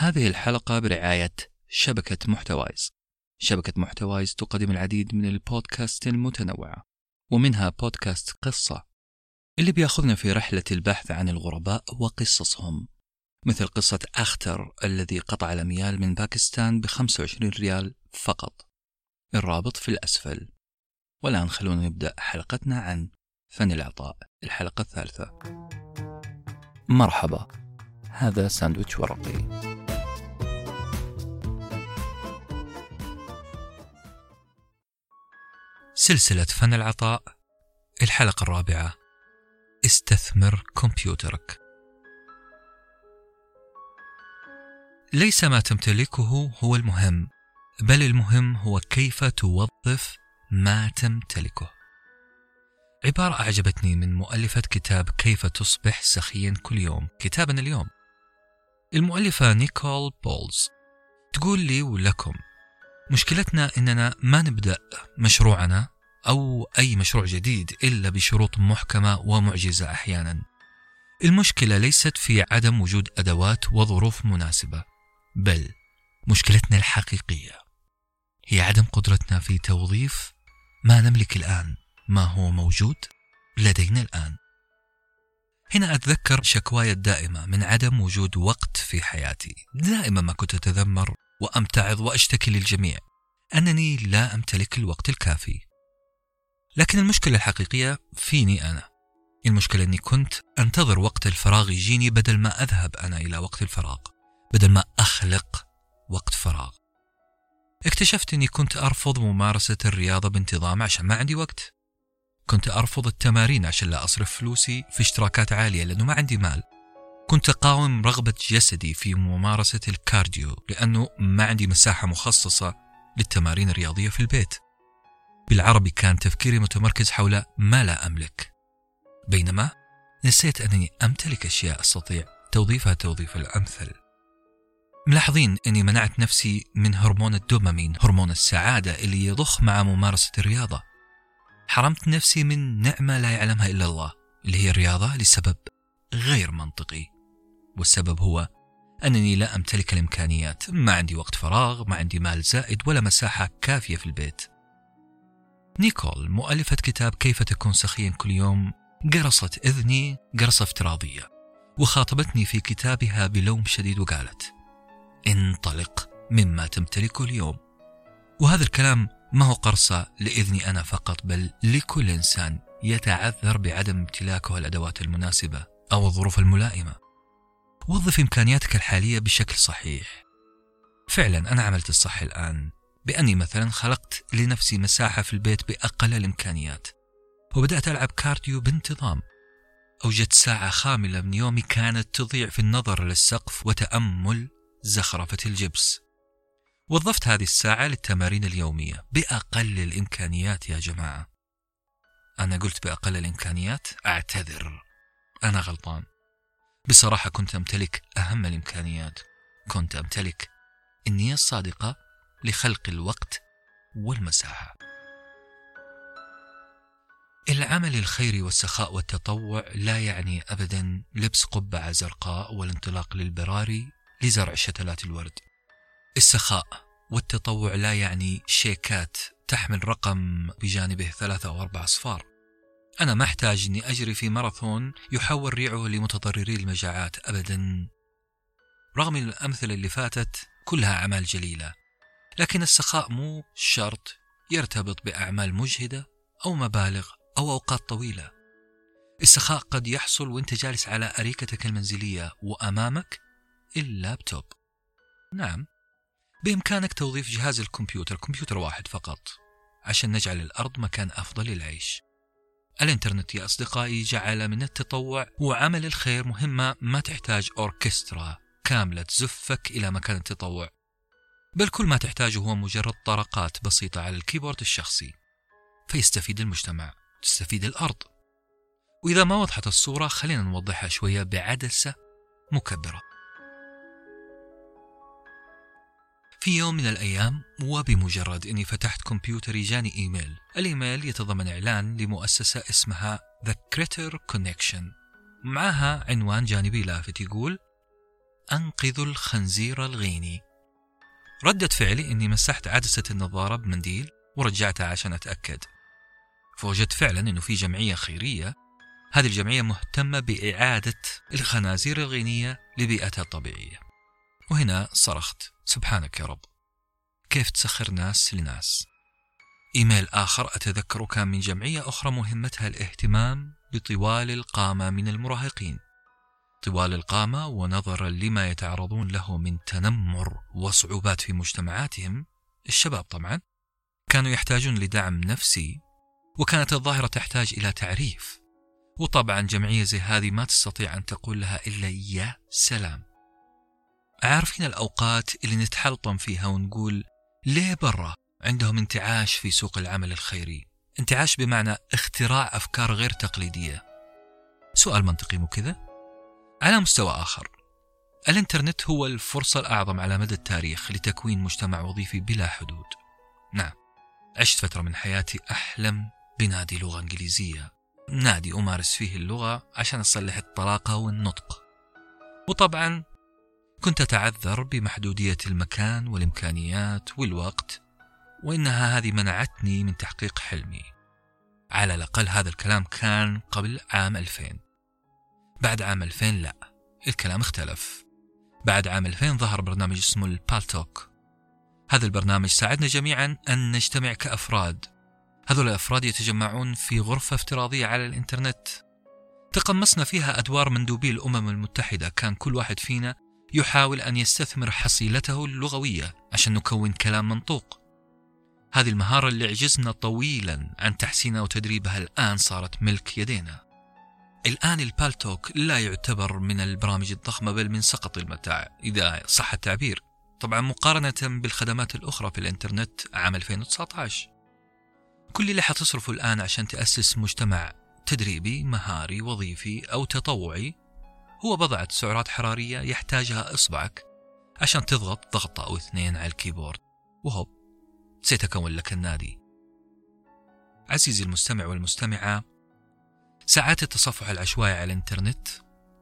هذه الحلقة برعاية شبكة محتوايز. شبكة محتوايز تقدم العديد من البودكاست المتنوعة ومنها بودكاست قصة اللي بيأخذنا في رحلة البحث عن الغرباء وقصصهم مثل قصة أختر الذي قطع الأميال من باكستان ب 25 ريال فقط. الرابط في الأسفل. والآن خلونا نبدأ حلقتنا عن فن العطاء الحلقة الثالثة. مرحبا. هذا ساندويتش ورقي. سلسلة فن العطاء الحلقة الرابعة. استثمر كمبيوترك. ليس ما تمتلكه هو المهم بل المهم هو كيف توظف ما تمتلكه. عبارة أعجبتني من مؤلفة كتاب كيف تصبح سخيا كل يوم كتابنا اليوم. المؤلفة نيكول بولز. تقول لي ولكم مشكلتنا إننا ما نبدأ مشروعنا أو أي مشروع جديد إلا بشروط محكمة ومعجزة أحيانا. المشكلة ليست في عدم وجود أدوات وظروف مناسبة، بل مشكلتنا الحقيقية هي عدم قدرتنا في توظيف ما نملك الآن، ما هو موجود لدينا الآن. هنا أتذكر شكواي الدائمة من عدم وجود وقت في حياتي دائما ما كنت أتذمر وأمتعض وأشتكي للجميع. أنني لا أمتلك الوقت الكافي. لكن المشكلة الحقيقية فيني أنا. المشكلة أني كنت أنتظر وقت الفراغ يجيني بدل ما أذهب أنا إلى وقت الفراغ. بدل ما أخلق وقت فراغ. اكتشفت أني كنت أرفض ممارسة الرياضة بانتظام عشان ما عندي وقت. كنت أرفض التمارين عشان لا أصرف فلوسي في اشتراكات عالية لأنه ما عندي مال. كنت أقاوم رغبة جسدي في ممارسة الكارديو لأنه ما عندي مساحة مخصصة للتمارين الرياضية في البيت. بالعربي كان تفكيري متمركز حول ما لا أملك. بينما نسيت أنني أمتلك أشياء أستطيع توظيفها توظيف الأمثل. ملاحظين أني منعت نفسي من هرمون الدوبامين هرمون السعادة اللي يضخ مع ممارسة الرياضة. حرمت نفسي من نعمة لا يعلمها إلا الله اللي هي الرياضة لسبب غير منطقي. والسبب هو أنني لا أمتلك الإمكانيات ما عندي وقت فراغ ما عندي مال زائد ولا مساحة كافية في البيت. نيكول مؤلفة كتاب كيف تكون سخيا كل يوم قرصت إذني قرصة افتراضية وخاطبتني في كتابها بلوم شديد وقالت انطلق مما تمتلكه اليوم. وهذا الكلام ما هو قرصة لإذني أنا فقط بل لكل إنسان يتعذر بعدم امتلاكه الأدوات المناسبة أو الظروف الملائمة. وظف إمكانياتك الحالية بشكل صحيح. فعلا أنا عملت الصح الآن بأني مثلا خلقت لنفسي مساحة في البيت بأقل الإمكانيات وبدأت ألعب كارديو بانتظام. أوجدت ساعة خاملة من يومي كانت تضيع في النظر للسقف وتأمل زخرفة الجبس. وظفت هذه الساعة للتمارين اليومية بأقل الإمكانيات يا جماعة. أنا قلت بأقل الإمكانيات أعتذر. أنا غلطان. بصراحة كنت أمتلك أهم الإمكانيات. كنت أمتلك النية الصادقة لخلق الوقت والمساحة. العمل الخيري والسخاء والتطوع لا يعني أبدا لبس قبعة زرقاء والانطلاق للبراري لزرع شتلات الورد. السخاء والتطوع لا يعني شيكات تحمل رقم بجانبه ثلاثة أو أربع أصفار. أنا ما أحتاج أني أجري في ماراثون يحول ريعه لمتضرري المجاعات أبدا. رغم الأمثلة اللي فاتت كلها أعمال جليلة. لكن السخاء مو شرط يرتبط بأعمال مجهدة أو مبالغ أو أوقات طويلة. السخاء قد يحصل وأنت جالس على أريكتك المنزلية وأمامك اللابتوب. نعم. بإمكانك توظيف جهاز الكمبيوتر كمبيوتر واحد فقط. عشان نجعل الأرض مكان أفضل للعيش. الإنترنت يا أصدقائي جعل من التطوع وعمل الخير مهمة ما تحتاج أوركسترا كاملة تزفك إلى مكان التطوع. بل كل ما تحتاجه هو مجرد طرقات بسيطة على الكيبورد الشخصي. فيستفيد المجتمع تستفيد الأرض. وإذا ما وضحت الصورة خلينا نوضحها شوية بعدسة مكبرة. في يوم من الأيام وبمجرد أني فتحت كمبيوتري جاني إيميل. الإيميل يتضمن إعلان لمؤسسة اسمها The Critter Connection. معها عنوان جانبي لافت يقول أنقذوا الخنزير الغيني. ردة فعلي أني مسحت عدسة النظارة بمنديل ورجعتها عشان أتأكد. فوجدت فعلا أنه في جمعية خيرية. هذه الجمعية مهتمة بإعادة الخنازير الغينية لبيئتها الطبيعية. وهنا صرخت سبحانك يا رب كيف تسخر ناس لناس؟ إيميل آخر أتذكره كان من جمعية أخرى مهمتها الاهتمام بطوال القامة من المراهقين. طوال القامة ونظرا لما يتعرضون له من تنمر وصعوبات في مجتمعاتهم الشباب طبعا كانوا يحتاجون لدعم نفسي وكانت الظاهرة تحتاج إلى تعريف. وطبعا جمعية زي هذه ما تستطيع أن تقول لها إلا يا سلام عارفين الأوقات اللي نتحلطم فيها ونقول ليه برا عندهم انتعاش في سوق العمل الخيري؟ انتعاش بمعنى اختراع أفكار غير تقليدية. سؤال منطقي مو كذا؟ على مستوى آخر الإنترنت هو الفرصة الأعظم على مدى التاريخ لتكوين مجتمع وظيفي بلا حدود. نعم عشت فترة من حياتي أحلم بنادي لغة إنجليزية. نادي أمارس فيه اللغة عشان أصلح الطلاقة والنطق. وطبعا كنت أتعذر بمحدودية المكان والإمكانيات والوقت وإنها هذه منعتني من تحقيق حلمي. على الأقل هذا الكلام كان قبل عام 2000 بعد عام 2000 لا الكلام اختلف. بعد عام 2000 ظهر برنامج اسمه البالتوك هذا البرنامج ساعدنا جميعا أن نجتمع كأفراد. هذول الأفراد يتجمعون في غرفة افتراضية على الإنترنت. تقمصنا فيها أدوار مندوبي الأمم المتحدة. كان كل واحد فينا يحاول أن يستثمر حصيلته اللغوية عشان نكون كلام منطوق. هذه المهارة اللي عجزنا طويلا عن تحسينها وتدريبها الآن صارت ملك يدينا. الآن البالتوك لا يعتبر من البرامج الضخمة بل من سقط المتاع إذا صح التعبير. طبعا مقارنة بالخدمات الأخرى في الإنترنت عام 2019 كل اللي حتصرفه الآن عشان تأسس مجتمع تدريبي مهاري وظيفي أو تطوعي هو بضعة سعرات حرارية يحتاجها إصبعك عشان تضغط ضغطة أو اثنين على الكيبورد. وهوب سيتكون لك النادي. عزيزي المستمع والمستمعة ساعات التصفح العشوائي على الإنترنت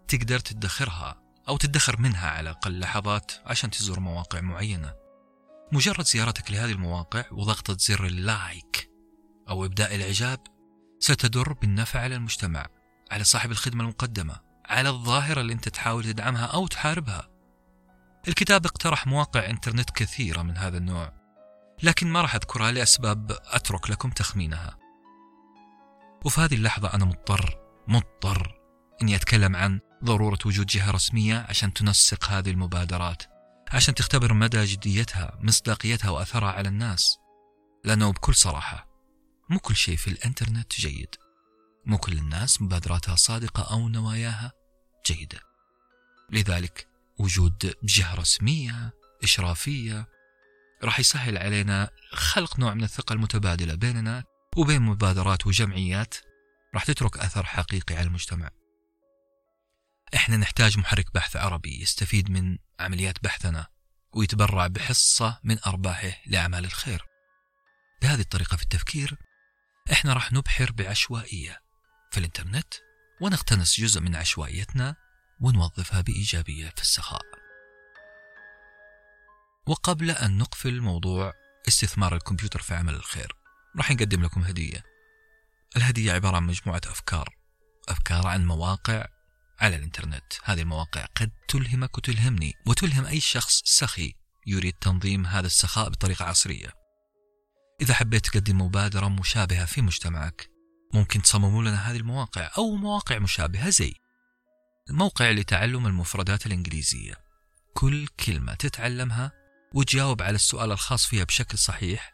تقدر تدخرها أو تدخر منها على الأقل لحظات عشان تزور مواقع معينة. مجرد زيارتك لهذه المواقع وضغطة زر اللايك أو إبداء الإعجاب ستدر بالنفع على المجتمع على صاحب الخدمة المقدمة. على الظاهرة اللي أنت تحاول تدعمها أو تحاربها. الكتاب اقترح مواقع إنترنت كثيرة من هذا النوع لكن ما راح أذكرها لأسباب أترك لكم تخمينها. وفي هذه اللحظة أنا مضطر مضطر إني أتكلم عن ضرورة وجود جهة رسمية عشان تنسق هذه المبادرات عشان تختبر مدى جديتها مصداقيتها وأثرها على الناس. لأنه بكل صراحة مو كل شيء في الإنترنت جيد. مو كل الناس مبادراتها صادقة أو نواياها. جيدة لذلك وجود جهة رسمية إشرافية راح يسهل علينا خلق نوع من الثقة المتبادلة بيننا وبين مبادرات وجمعيات راح تترك أثر حقيقي على المجتمع. إحنا نحتاج محرك بحث عربي يستفيد من عمليات بحثنا ويتبرع بحصة من أرباحه لأعمال الخير. بهذه الطريقة في التفكير إحنا راح نبحر بعشوائية في الإنترنت ونقتنص جزء من عشوائيتنا ونوظفها بإيجابية في السخاء. وقبل أن نقفل موضوع استثمار الكمبيوتر في عمل الخير راح نقدم لكم هدية. الهدية عبارة عن مجموعة أفكار. أفكار عن مواقع على الإنترنت. هذه المواقع قد تلهمك وتلهمني وتلهم أي شخص سخي يريد تنظيم هذا السخاء بطريقة عصرية. إذا حبيت تقدم مبادرة مشابهة في مجتمعك ممكن تصمموا لنا هذه المواقع أو مواقع مشابهة زي الموقع لتعلم المفردات الإنجليزية. كل كلمة تتعلمها وتجاوب على السؤال الخاص فيها بشكل صحيح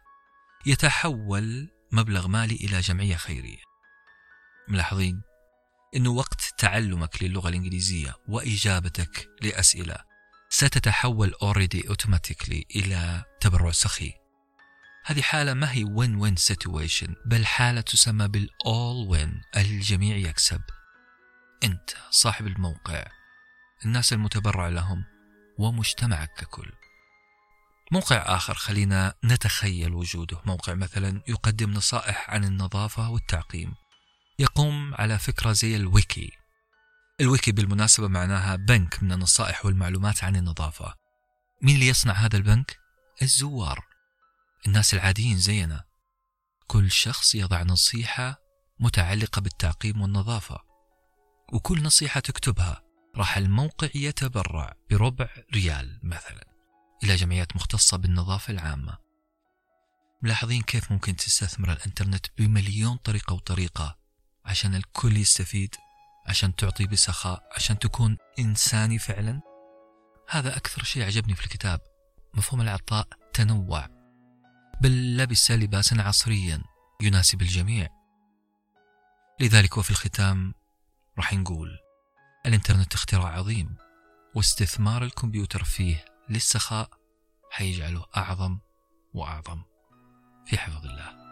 يتحول مبلغ مالي إلى جمعية خيرية. ملاحظين؟ أنه وقت تعلمك للغة الإنجليزية وإجابتك لأسئلة ستتحول already automatically إلى تبرع سخي. هذه حالة ما هي win win situation بل حالة تسمى بال all win الجميع يكسب. أنت صاحب الموقع الناس المتبرع لهم ومجتمعك ككل. موقع آخر خلينا نتخيل وجوده. موقع مثلا يقدم نصائح عن النظافة والتعقيم. يقوم على فكرة زي الويكي. الويكي بالمناسبة معناها بنك من النصائح والمعلومات عن النظافة. مين اللي يصنع هذا البنك؟ الزوار. الناس العاديين زينا. كل شخص يضع نصيحة متعلقة بالتعقيم والنظافة. وكل نصيحة تكتبها راح الموقع يتبرع بربع ريال مثلا. إلى جمعيات مختصة بالنظافة العامة. ملاحظين كيف ممكن تستثمر الإنترنت بمليون طريقة وطريقة عشان الكل يستفيد عشان تعطي بسخاء عشان تكون إنساني فعلا؟ هذا أكثر شيء عجبني في الكتاب مفهوم العطاء تنوع. بل لبس لباسا عصريا يناسب الجميع. لذلك وفي الختام راح نقول الإنترنت اختراع عظيم واستثمار الكمبيوتر فيه للسخاء حيجعله أعظم وأعظم. في حفظ الله.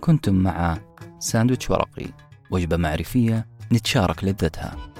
كنتم مع ساندويتش ورقي وجبة معرفية نتشارك لذتها.